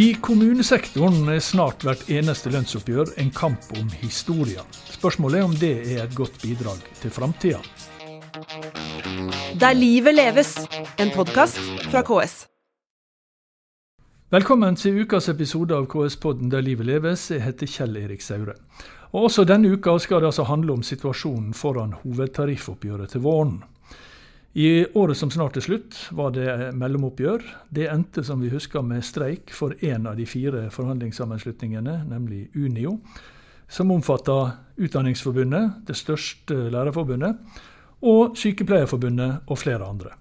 I kommunesektoren er snart hvert eneste lønnsoppgjør en kamp om historien. Spørsmålet er om det er et godt bidrag til framtida. Der livet leves, en podkast fra KS. Velkommen til ukas episode av KS-podden Der livet leves. Jeg heter Kjell Erik Saure. Og Også denne uka skal det altså handle om situasjonen foran hovedtariffoppgjøret til våren. I året som snart er slutt, var det mellomoppgjør. Det endte som vi husker med streik for én av de fire forhandlingssammenslutningene, nemlig Unio, som omfatta Utdanningsforbundet, det største lærerforbundet, og Sykepleierforbundet og flere andre.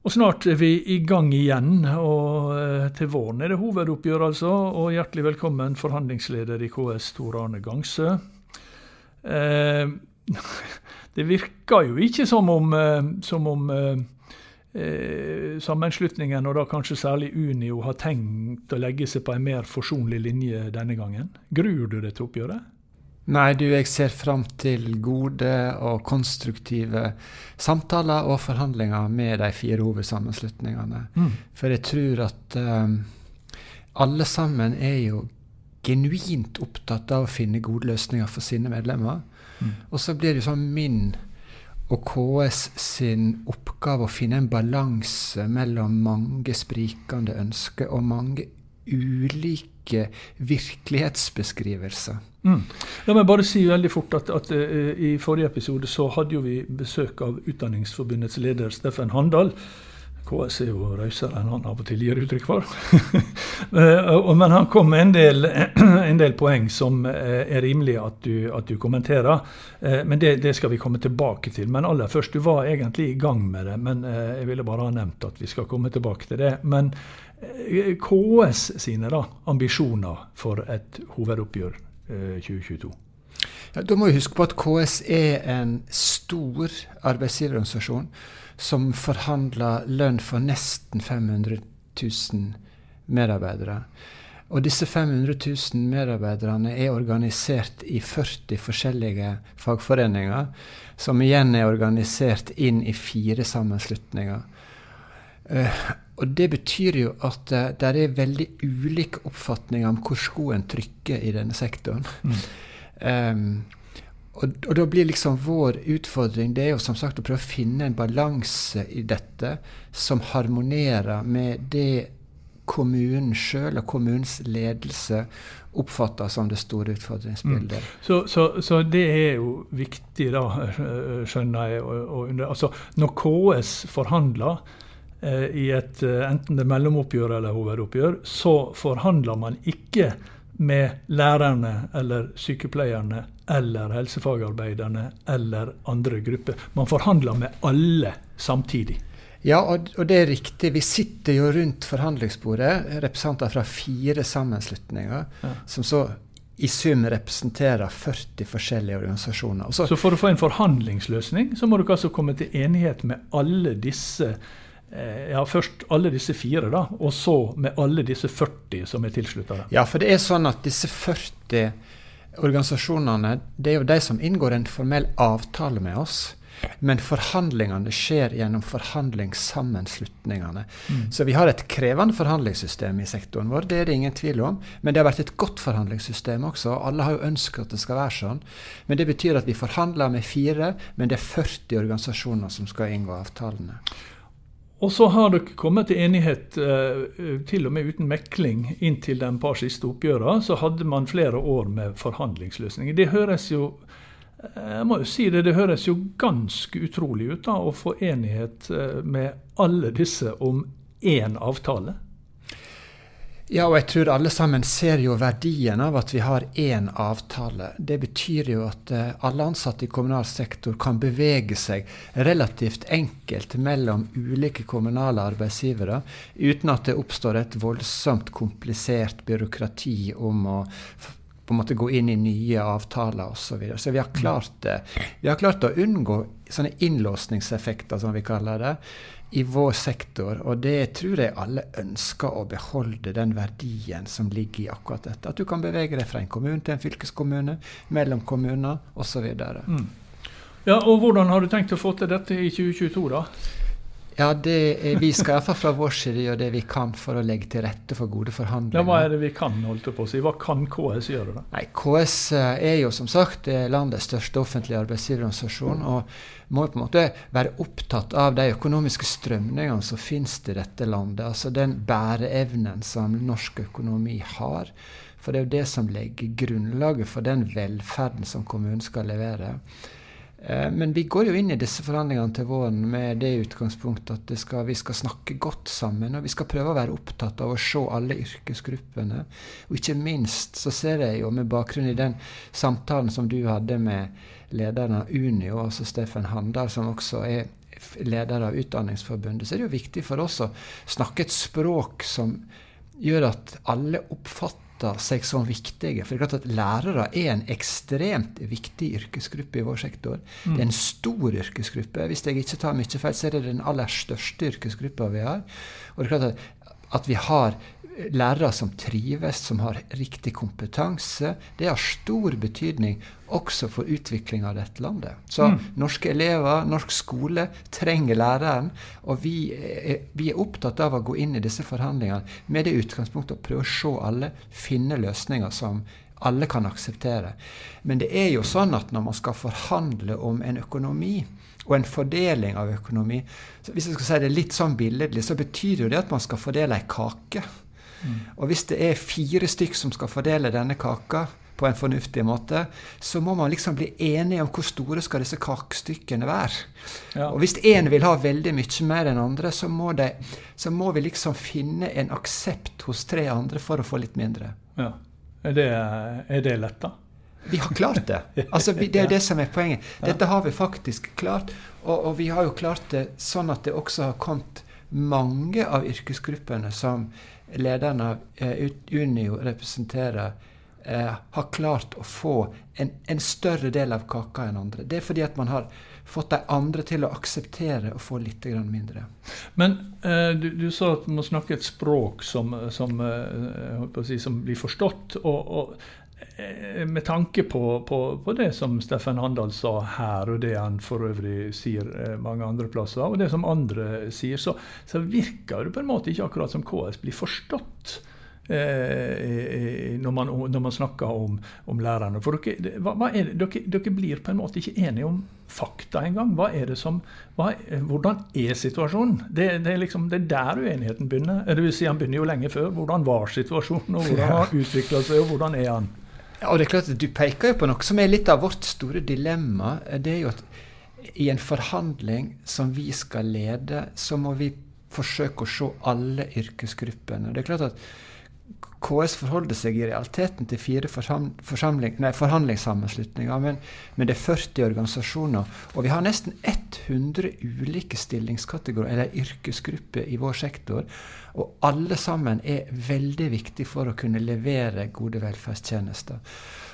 Og snart er vi i gang igjen, og eh, til våren er det hovedoppgjør, altså. Og hjertelig velkommen, forhandlingsleder i KS, Tor Arne Gangsø. Eh, det virker jo ikke som om, eh, som om eh, eh, sammenslutningen, og da kanskje særlig Unio, har tenkt å legge seg på en mer forsonlig linje denne gangen. Gruer du deg til oppgjøret? Nei, du, jeg ser fram til gode og konstruktive samtaler og forhandlinger med de fire hovedsammenslutningene. Mm. For jeg tror at um, alle sammen er jo genuint opptatt av å finne gode løsninger for sine medlemmer. Mm. Og så blir det sånn min og KS sin oppgave å finne en balanse mellom mange sprikende ønsker og mange ulike virkelighetsbeskrivelser. Mm. La meg bare si veldig fort at, at uh, i forrige episode så hadde jo vi besøk av Utdanningsforbundets leder Steffen Handal. KS er jo rausere enn han av og til gir uttrykk for. Eh, men han kom med en del, en del poeng som eh, er rimelig at du, at du kommenterer. Eh, men det, det, skal vi komme tilbake til. Men aller først, du var egentlig i gang med det. Men jeg ville bare ha nevnt at vi skal komme tilbake til det. Men KS sine da, ambisjoner for et hovedoppgjør 2022? Ja, da må vi huske på at KS er en stor arbeidsgiverorganisasjon som forhandler lønn for nesten 500 000 medarbeidere. Og disse 500 000 medarbeiderne er organisert i 40 forskjellige fagforeninger, som igjen er organisert inn i fire sammenslutninger. Uh, og Det betyr jo at uh, det er veldig ulik oppfatning om hvor skoen trykker i denne sektoren. Mm. Um, og, og, da blir liksom vår utfordring det er jo som sagt å prøve å finne en balanse i dette som harmonerer med det kommunen sjøl og kommunens ledelse oppfatter som det store utfordringsbildet. Mm. Så, så, så, det er jo viktig, da, skjønner jeg. Og, og, altså, når KS forhandler eh, i et eh, enten det er mellomoppgjør eller hovedoppgjør, så forhandler man ikke med lærerne eller sykepleierne eller helsefagarbeiderne eller andre grupper. Man forhandler med alle samtidig. Ja, og, det er riktig. Vi sitter jo rundt forhandlingsbordet, representanter fra fire sammenslutninger, ja. som så i sum representerer 40 forskjellige organisasjoner. Så, så for å få en forhandlingsløsning, så må dere altså komme til enighet med alle disse Eh, ja, først alle disse fire, da, og så med alle disse 40 som er tilslutta. Ja, for det er sånn at disse 40 organisasjonene det er jo de som inngår en formell avtale med oss. Men forhandlingene skjer gjennom forhandlingssammenslutningene. Mm. Så vi har et krevende forhandlingssystem i sektoren vår, det er det ingen tvil om. Men det har vært et godt forhandlingssystem også. Alle har jo ønsket at det skal være sånn. Men det betyr at vi forhandler med fire, men det er 40 organisasjoner som skal inngå avtalene. Og så har dere kommet til enighet, eh, til og med uten mekling, inntil de par siste oppgjørene. Så hadde man flere år med forhandlingsløsninger. Det høres jo eh, jeg må jo si det, det høres jo ganske utrolig ut da, å få enighet eh, med alle disse om én avtale. Ja, og jeg tror alle sammen ser jo verdien av at vi har én avtale. Det betyr jo at uh, alle ansatte i kommunal sektor kan bevege seg relativt enkelt mellom ulike kommunale arbeidsgivere, uten at det oppstår et voldsomt komplisert byråkrati om å på en måte gå inn i nye avtaler osv. Så, videre. så vi har klart det. Vi har klart å unngå sånne innlåsningseffekter, som vi kaller det i vår sektor. Og det tror jeg alle ønsker å beholde den verdien som ligger i akkurat dette. At du kan bevege deg fra en kommune til en fylkeskommune, mellom kommuner osv. Mm. Ja, og hvordan har du tenkt å få til dette i 2022, da? Ja, er, Vi skal iallfall fra vår side gjøre det vi kan for å legge til rette for gode forhandlinger. Ja, Hva er det vi kan? holdt på å si? Hva kan KS gjøre? da? Nei, KS eh, er jo som sagt landets største offentlige arbeidsgiverorganisasjon. og må på en måte være opptatt av de økonomiske strømningene som finnes i dette landet. Altså den bæreevnen som norsk økonomi har. For det er jo det som legger grunnlaget for den velferden som kommunen skal levere. Eh, men vi går jo inn i disse forhandlingene til våren med det utgangspunktet at skal, vi skal snakke godt sammen. Og vi skal prøve å være opptatt av å se alle yrkesgruppene. Og ikke minst så ser jeg jo med bakgrunn i den samtalen som du hadde med lederen av Unio, altså Steffen Handal, som også er leder av Utdanningsforbundet, så er det jo viktig for oss å snakke et språk som gjør at alle oppfatter oppfatter seg som viktige. For det er klart at Lærere er en ekstremt viktig yrkesgruppe i vår sektor. Mm. Det er en stor yrkesgruppe. Hvis jeg ikke tar mye feil, så er det den aller største yrkesgruppa vi har. Og det er klart at, at vi har lærere som trives, som har riktig kompetanse. Det har stor betydning også for utviklinga av dette landet. Så mm. norske elever, norsk skole, trenger læreren. Og vi er, vi er, opptatt av å gå inn i disse forhandlingene med det utgangspunktet å prøve å se alle, finne løsninger som alle kan akseptere. Men det er jo sånn at når man skal forhandle om en økonomi, og en fordeling av økonomi så Hvis jeg skal si det litt sånn billedlig, så betyr jo det at man skal fordele ei kake. Og hvis det er fire stykk som skal fordele denne kaka på en fornuftig måte, så må man liksom bli enige om hvor store skal disse kakestykkene være. Ja. Og hvis én vil ha veldig mye mer enn andre, så må, de, så må, vi liksom finne en aksept hos tre andre for å få litt mindre. Ja. Er det, er det lett, da? Vi har klart det. Altså, vi, det er det som er poenget. Dette har vi faktisk klart. Og, og, vi har jo klart det sånn at det også har kommet mange av yrkesgruppene som lederen av eh, Unio representerer, eh, har klart å få en, en, større del av kaka enn andre. Det er fordi at man har fått de andre til å akseptere å få litt mindre. Men eh, du, du, sa at man må snakke et språk som, som, eh, si, som blir forstått. og, og med tanke på, på, på, det som Steffen Handal sa her, og det han for øvrig sier eh, mange andre plasser, og det som andre sier, så, så virker det på en måte ikke akkurat som KS blir forstått. Eh, når, man, når, man, snakker om, om lærerne. For dere, hva, hva det, dere, dere, blir på en måte ikke enige om fakta engang. Hva er det som, hva, hvordan er situasjonen? Det, det, er liksom, det, er der uenigheten begynner. Det vil si, Han begynner jo lenge før. Hvordan var situasjonen, og hvordan har utvikla seg, og hvordan er han? Ja, og det er klart at Du peker jo på noe som er litt av vårt store dilemma. Det er jo at i en forhandling som vi skal lede, så må vi forsøke å se alle yrkesgruppene. Det er klart at KS forholder seg i realiteten til fire nei, forhandlingssammenslutninger, men, men, det er 40 organisasjoner. Og vi har nesten 100 ulike stillingskategorier, eller yrkesgrupper, i vår sektor. Og alle sammen er veldig viktige for å kunne levere gode velferdstjenester.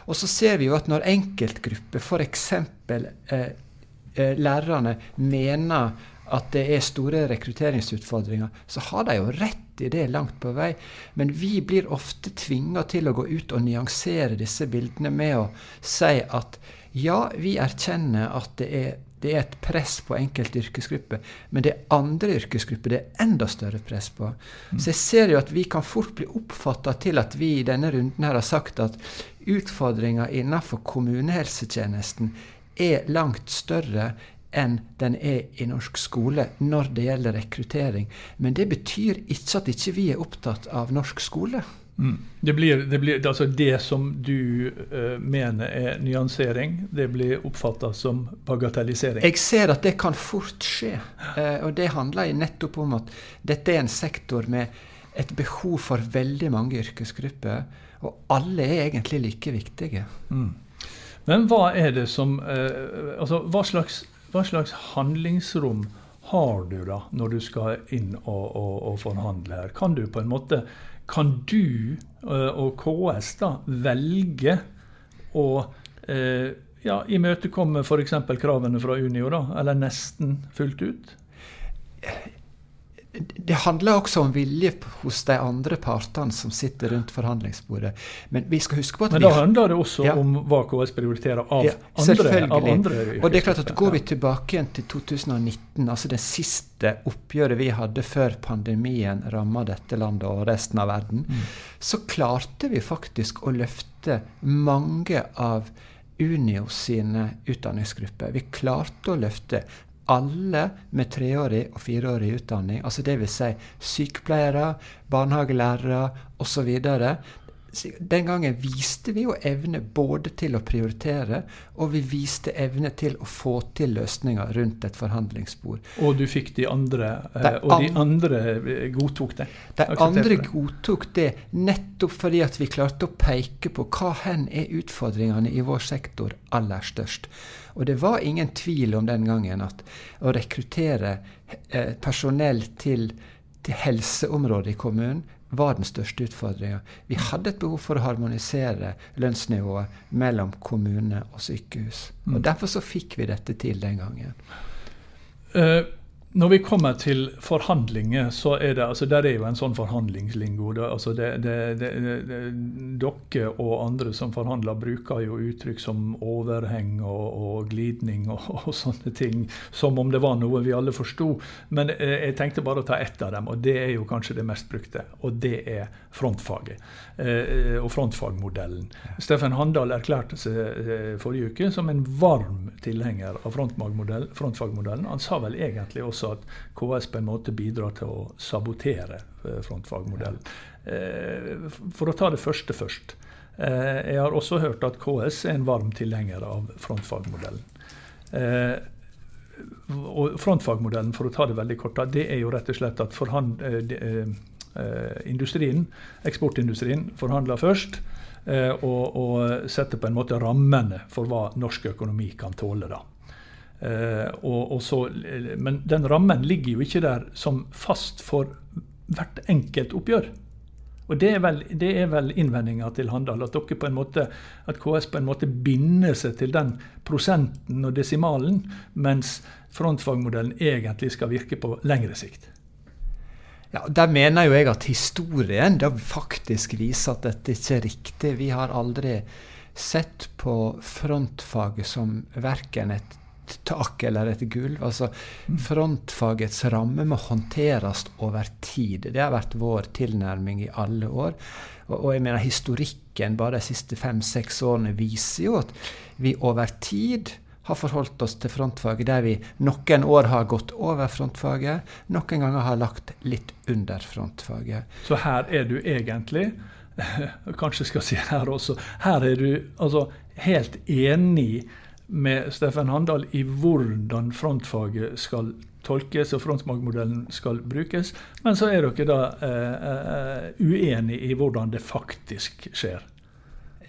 Og så ser vi jo at når enkeltgrupper, f.eks. Eh, eh, lærerne, mener at det er store rekrutteringsutfordringer, så har de jo rett i det langt på vei. Men vi blir ofte tvinga til å gå ut og nyansere disse bildene med å si at ja, vi erkjenner at det er, det er et press på enkelte yrkesgrupper, men det er andre yrkesgrupper det er enda større press på. Mm. Så jeg ser jo at vi kan fort bli oppfatta til at vi i denne runden her har sagt at utfordringa innenfor kommunehelsetjenesten er langt større enn den er i norsk skole når det gjelder rekruttering. Men det betyr ikke at ikke vi er opptatt av norsk skole. Mm. Det, blir, det, blir, altså det som du uh, mener er nyansering, det blir oppfatta som bagatellisering? Jeg ser at det kan fort skje. Uh, og det handler nettopp om at dette er en sektor med et behov for veldig mange yrkesgrupper. Og alle er egentlig like viktige. Mm. Men hva er det som uh, Altså, hva slags hva slags handlingsrom har du da når du skal inn og, og, og forhandle her? Kan du på en måte Kan du uh, og KS da velge å eh, ja, imøtekomme f.eks. kravene fra Unio, da, eller nesten fullt ut? Det handler også om vilje hos de andre partene som sitter rundt forhandlingsbordet. Men vi skal huske på at Men da handler det også ja. om hva KS prioriterer av, ja, andre, av andre Og det er klart at Går vi tilbake igjen til 2019, altså det siste oppgjøret vi hadde før pandemien ramma dette landet og resten av verden, mm. så klarte vi faktisk å løfte mange av Unio sine utdanningsgrupper. Vi klarte å løfte alle med treårig og fireårig utdanning, altså dvs. Si sykepleiere, barnehagelærere osv. Den gangen viste vi jo evne både til å prioritere, og vi viste evne til å få til løsninger rundt et forhandlingsbord. Og du fikk de andre, eh, de og de andre eh, godtok det? De andre godtok det nettopp fordi at vi klarte å peke på hva hen er utfordringene i vår sektor aller størst. Og det var ingen tvil om den gangen at å rekruttere eh, personell til, til helseområdet i kommunen var den største utfordringa. Vi hadde et behov for å harmonisere lønnsnivået mellom kommune og sykehus. Og mm. Derfor så fikk vi dette til den gangen. Uh, når vi kommer til forhandlinger, så er det altså der er jo en sånn forhandlingslingo. Det, altså det, det, dere og andre som forhandler, bruker jo uttrykk som overheng og, og glidning og, og, sånne ting. Som om det var noe vi alle forsto. Men eh, jeg tenkte bare å ta ett av dem, og det er jo kanskje det mest brukte. Og det er frontfaget. Eh, og frontfagmodellen. Steffen Handal erklærte seg eh, forrige uke som en varm tilhenger av frontfagmodellen. Han sa vel egentlig også at KS på en måte bidrar til å sabotere eh, frontfagmodellen. Eh, for å ta det første først. Eh, jeg har også hørt at KS er en varm tilhenger av frontfagmodellen. Og frontfagmodellen, for å ta det veldig kort, det er jo rett og slett at industrien, eksportindustrien forhandler først. Og, og setter på en måte rammene for hva norsk økonomi kan tåle. da. Uh, og, og så, men den rammen ligger jo ikke der som fast for hvert enkelt oppgjør. Og Det er vel, det er vel innvendinga til Handal, at, dere på en måte, at KS på en måte binder seg til den prosenten og desimalen, mens frontfagmodellen egentlig skal virke på lengre sikt. Ja, Der mener jo jeg at historien da faktisk viser at dette ikke er riktig. Vi har aldri sett på frontfaget som verken et tak eller et gulv. Altså, frontfagets ramme må håndteres over tid. Det har vært vår tilnærming i alle år. Og, og jeg mener historikken bare de siste fem-seks årene viser jo at vi over tid har forholdt oss til frontfaget der vi noen år har gått over frontfaget, noen ganger har lagt litt under frontfaget. Så her er du egentlig Kanskje skal si her også. Her er du altså helt enig med Steffen Handal i hvordan frontfaget skal tolkes og frontfagmodellen skal brukes. Men så er dere da eh, eh uenige i hvordan det faktisk skjer.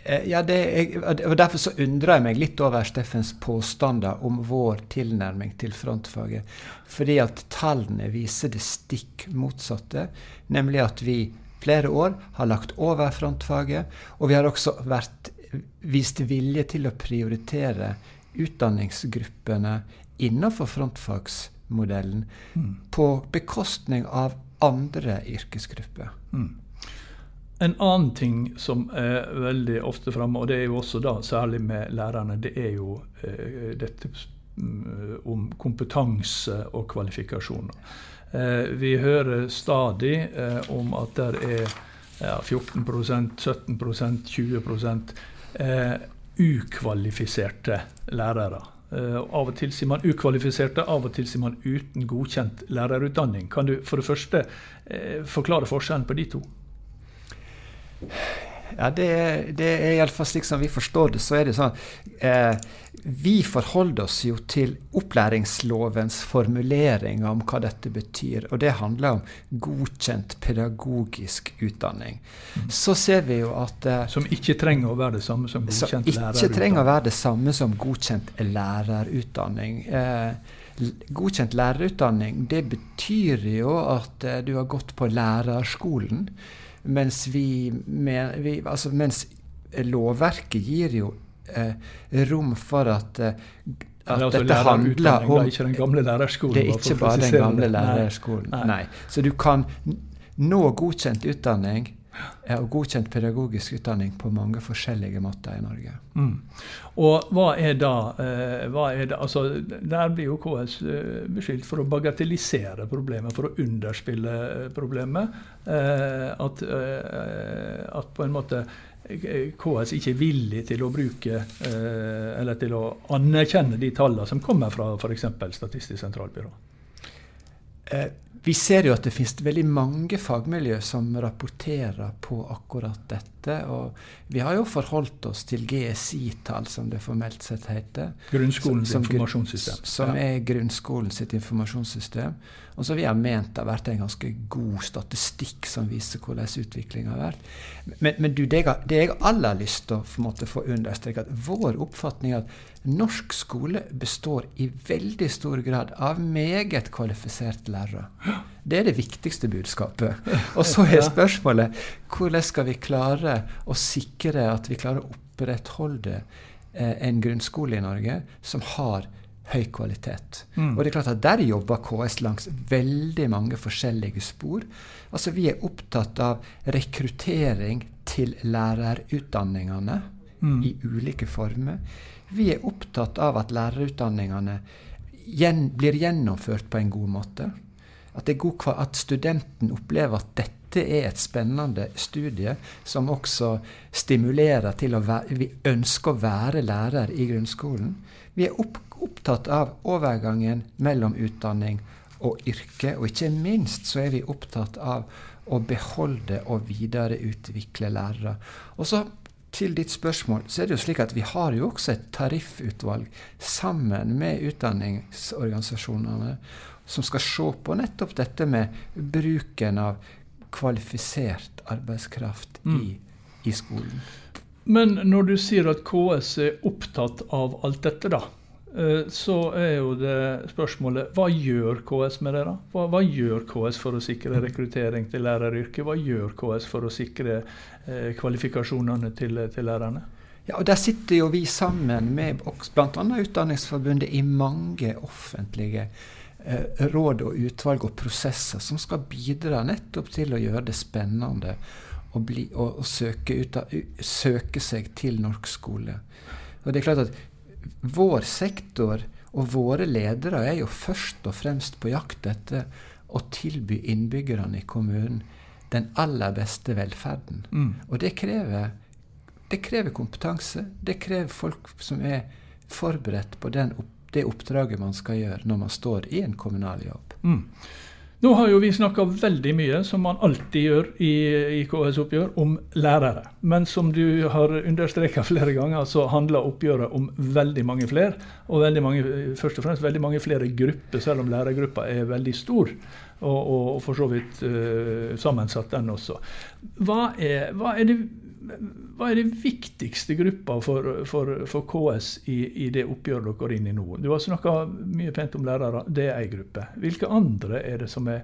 Eh, ja, er, og Derfor så undrer jeg meg litt over Steffens påstander om vår tilnærming til frontfaget. Fordi at tallene viser det stikk motsatte, nemlig at vi flere år har lagt over frontfaget, og vi har også vært vist vilje til å prioritere utdanningsgruppene innenfor frontfagsmodellen mm. på bekostning av andre yrkesgrupper. Mm. En annen ting som er veldig ofte framme, og det er jo også da særlig med lærerne, det er jo eh, dette mm, om kompetanse og kvalifikasjoner. Eh, vi hører stadig eh, om at det er ja, 14% 17% 20 eh, ukvalifiserte lærere. Eh, av og til sier man ukvalifiserte, av og til sier man uten godkjent lærerutdanning. Kan du for det første eh, forklare forskjellen på de to? Ja, det, det er iallfall slik som vi forstår det, så er det sånn eh, Vi forholder oss jo til opplæringslovens formulering om hva dette betyr. Og det handler om godkjent pedagogisk utdanning. Mm. Så ser vi jo at eh, Som ikke trenger å være det samme som godkjent lærerutdanning? Som ikke trenger å være det samme som godkjent lærerutdanning. Eh, godkjent lærerutdanning, det betyr jo at eh, du har gått på lærerskolen. Mens, vi, med, vi, altså mens lovverket gir jo eh, rom for at eh, at altså dette handler om om er ikke den gamle lærerskolen. Det er ikke bare den gamle lærerskolen. Nei. Nei. Så du kan nå godkjent utdanning eh, og godkjent pedagogisk utdanning på mange forskjellige måter i Norge. Mm. Og hva er da eh, hva er det, altså, Der blir jo KS eh, beskyldt for å bagatellisere problemet, for å underspille eh, problemet. Eh, at, at på en måte KS ikke er villig til å bruke eller til å anerkjenne de tallene som kommer fra f.eks. Statistisk sentralbyrå. Eh, vi ser jo at det finnes veldig mange fagmiljø som rapporterer på akkurat dette. Og vi har jo forholdt oss til GSI-tall, som det formelt sett heter. Grunnskolens Som- som informasjonssystem. Som Ja. er grunnskolens informasjonssystem. Og som vi har ment har vært en ganske god statistikk som viser hvordan utviklinga har vært. Men, men du, det, jeg, det jeg aller lyst til å få understreke, at vår oppfatning er at norsk skole består i veldig stor grad av meget kvalifiserte lærere. Det er det viktigste budskapet. Og så er spørsmålet hvordan skal vi klare å sikre at vi klarer å opprettholde eh, en grunnskole i Norge som har høy kvalitet. Mm. Og det er klart at Der jobber KS langs veldig mange forskjellige spor. Altså Vi er opptatt av rekruttering til lærerutdanningene Mm. i ulike former. Vi er opptatt av at lærerutdanningene blir gjennomført på en god måte. At, god, at studenten opplever at dette er et spennende studie som også stimulerer til å være, vi ønsker å være lærer i grunnskolen. Vi er opp, opptatt av overgangen mellom utdanning og yrke, og ikke minst så er vi opptatt av å beholde og videreutvikle lærere. Og så til ditt spørsmål, så er det jo slik at vi har jo også et tariffutvalg sammen med utdanningsorganisasjonene som skal se på nettopp dette med bruken av kvalifisert arbeidskraft Mm. i, i skolen. Men når du sier at KS er opptatt av alt dette, da, så er jo det spørsmålet hva gjør KS med det? da? Hva, hva gjør KS for å sikre rekruttering til læreryrket? Hva gjør KS for å sikre eh, kvalifikasjonene til, til lærerne? Ja, og Der sitter jo vi sammen med bl.a. Utdanningsforbundet i mange offentlige eh, råd og utvalg og prosesser som skal bidra nettopp til å gjøre det spennende å, bli, å, å søke, ut søke seg til norsk skole. Og det er klart at vår sektor og våre ledere er jo først og fremst på jakt etter å tilby innbyggerne i kommunen den aller beste velferden. Mm. Og det krever, det krever kompetanse. Det krever folk som er forberedt på den det oppdraget man skal gjøre når man står i en kommunal jobb. Mm. Nå har jo vi snakka veldig mye, som man alltid gjør i, i KS-oppgjør, om lærere. Men som du har understreka flere ganger, så handler oppgjøret om veldig mange flere. Og veldig mange, først og fremst veldig mange flere grupper, selv om lærergruppa er veldig stor. Og, og, og for så vidt uh, sammensatt, den også. Hva er, hva er det hva er det viktigste gruppa for, for, for KS i, i det oppgjøret dere går inn i nå? Du har snakka mye pent om lærere, det er ei gruppe. Hvilke andre er det som er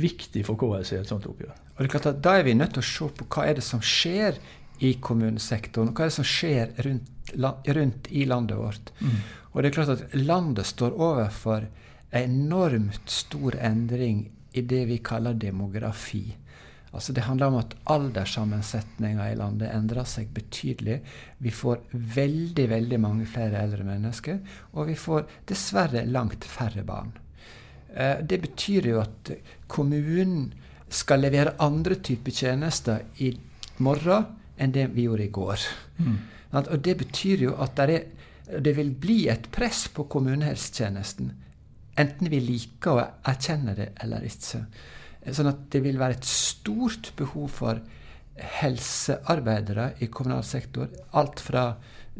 viktig for KS i et sånt oppgjør? Er Da er vi nødt til å se på hva er det som skjer i kommunesektoren, og hva er det som skjer rundt, rundt i landet vårt. Og det er klart at landet står overfor en enormt stor endring i det vi kaller demografi. Altså Det handler om at alderssammensetninga i landet endrer seg betydelig. Vi får veldig veldig mange flere eldre mennesker, og vi får dessverre langt færre barn. Eh, Det betyr jo at kommunen skal levere andre typer tjenester i morgen enn det vi gjorde i går. At- Og Det betyr jo at der er, det vil bli et press på kommunehelsetjenesten. Enten vi liker å erkjenne det eller ikke. Sånn at det vil være et stort behov for helsearbeidere i kommunal sektor. Alt fra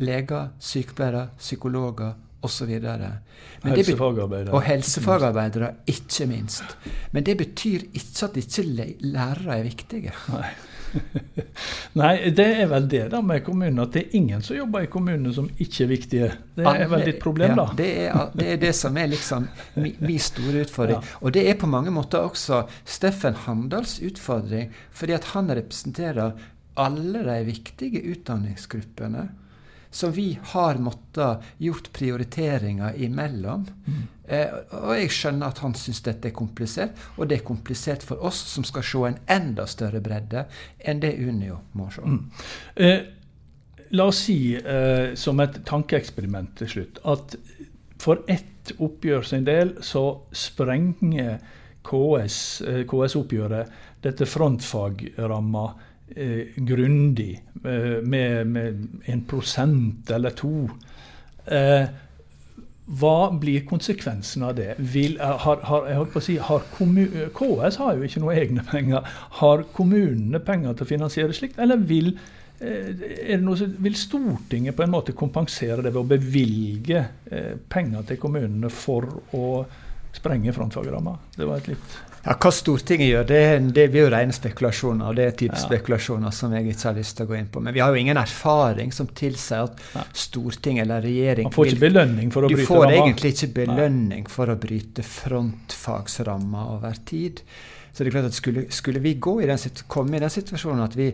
leger, sykepleiere, psykologer osv. Helsefagarbeidere. Og helsefagarbeidere, ikke minst. Men det betyr ikke at ikke lærere er viktige. Nei. Nei, det er vel det da med kommunen, at det er ingen som jobber i kommunene som ikke er viktige. Det er vel ditt problem, da. Ja, det, er, det er det som er liksom min, store utfordring. Ja. Og det er på mange måter også Steffen Handals utfordring, fordi at han representerer alle de viktige utdanningsgruppene som vi har måttet gjort prioriteringer imellom. Mm. Eh, og jeg skjønner at han syns dette er komplisert, og det er komplisert for oss som skal se en enda større bredde enn det Unio må se. Mm. Eh, la oss si, eh, som et tankeeksperiment til slutt, at for ett oppgjør sin del så sprenger KS-oppgjøret KS-oppgjøret dette frontfagramma eh, grundig, eh, med, med, en prosent eller to. Eh, hva blir konsekvensen av det? Vil, eh, har, har, si, har KS har jo ikke noe egne penger. Har kommunene penger til å finansiere slikt, eller vil, eh, noe, vil Stortinget på en måte kompensere det ved å bevilge eh, penger til kommunene for å sprenge frontfagramma? Det var et litt ja, Hva Stortinget gjør, det, det blir jo rene spekulasjoner. og Det er type ja. spekulasjoner som jeg ikke har lyst til å gå inn på. Men vi har jo ingen erfaring som tilsier at Stortinget storting eller regjering Man får ikke belønning for å bryte ramma. Du får egentlig ikke belønning for å bryte frontfagsramma over tid. Så det er klart at skulle, skulle vi i den, komme i den situasjonen at vi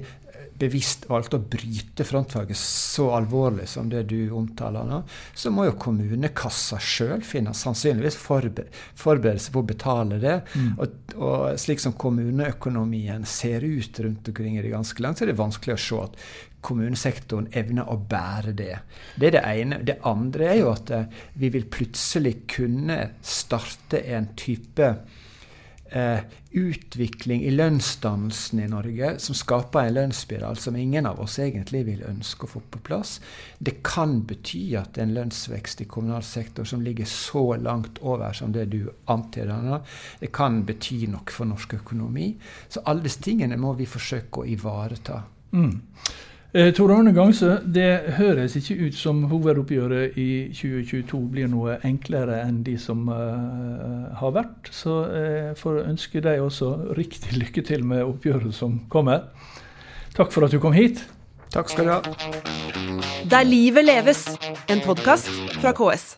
bevisst valgte å bryte frontfaget så alvorlig som det du omtaler nå, så må jo kommunekassa sjøl sannsynligvis forberede seg på å betale det. Mm. Og, og, slik som kommuneøkonomien ser ut rundt omkring i det ganske langt, så er det vanskelig å se at kommunesektoren evner å bære det. Det er det ene. Det andre er jo at eh, vi vil plutselig kunne starte en type eh, utvikling i lønnsdannelsen i Norge som skaper en lønnsspiral som ingen av oss egentlig vil ønske å få på plass. Det kan bety at en lønnsvekst i kommunal sektor som ligger så langt over som det du antyder nå, det kan bety noe for norsk økonomi. Så alle disse tingene må vi forsøke å ivareta. Mm. Eh, Tor Arne Gangsø, det høres ikke ut som hovedoppgjøret i 2022 blir noe enklere enn de som uh, har vært. Så jeg uh, får ønske deg også riktig lykke til med oppgjøret som kommer. Takk for at du kom hit. Takk skal du ha. Der livet leves, en podkast fra KS.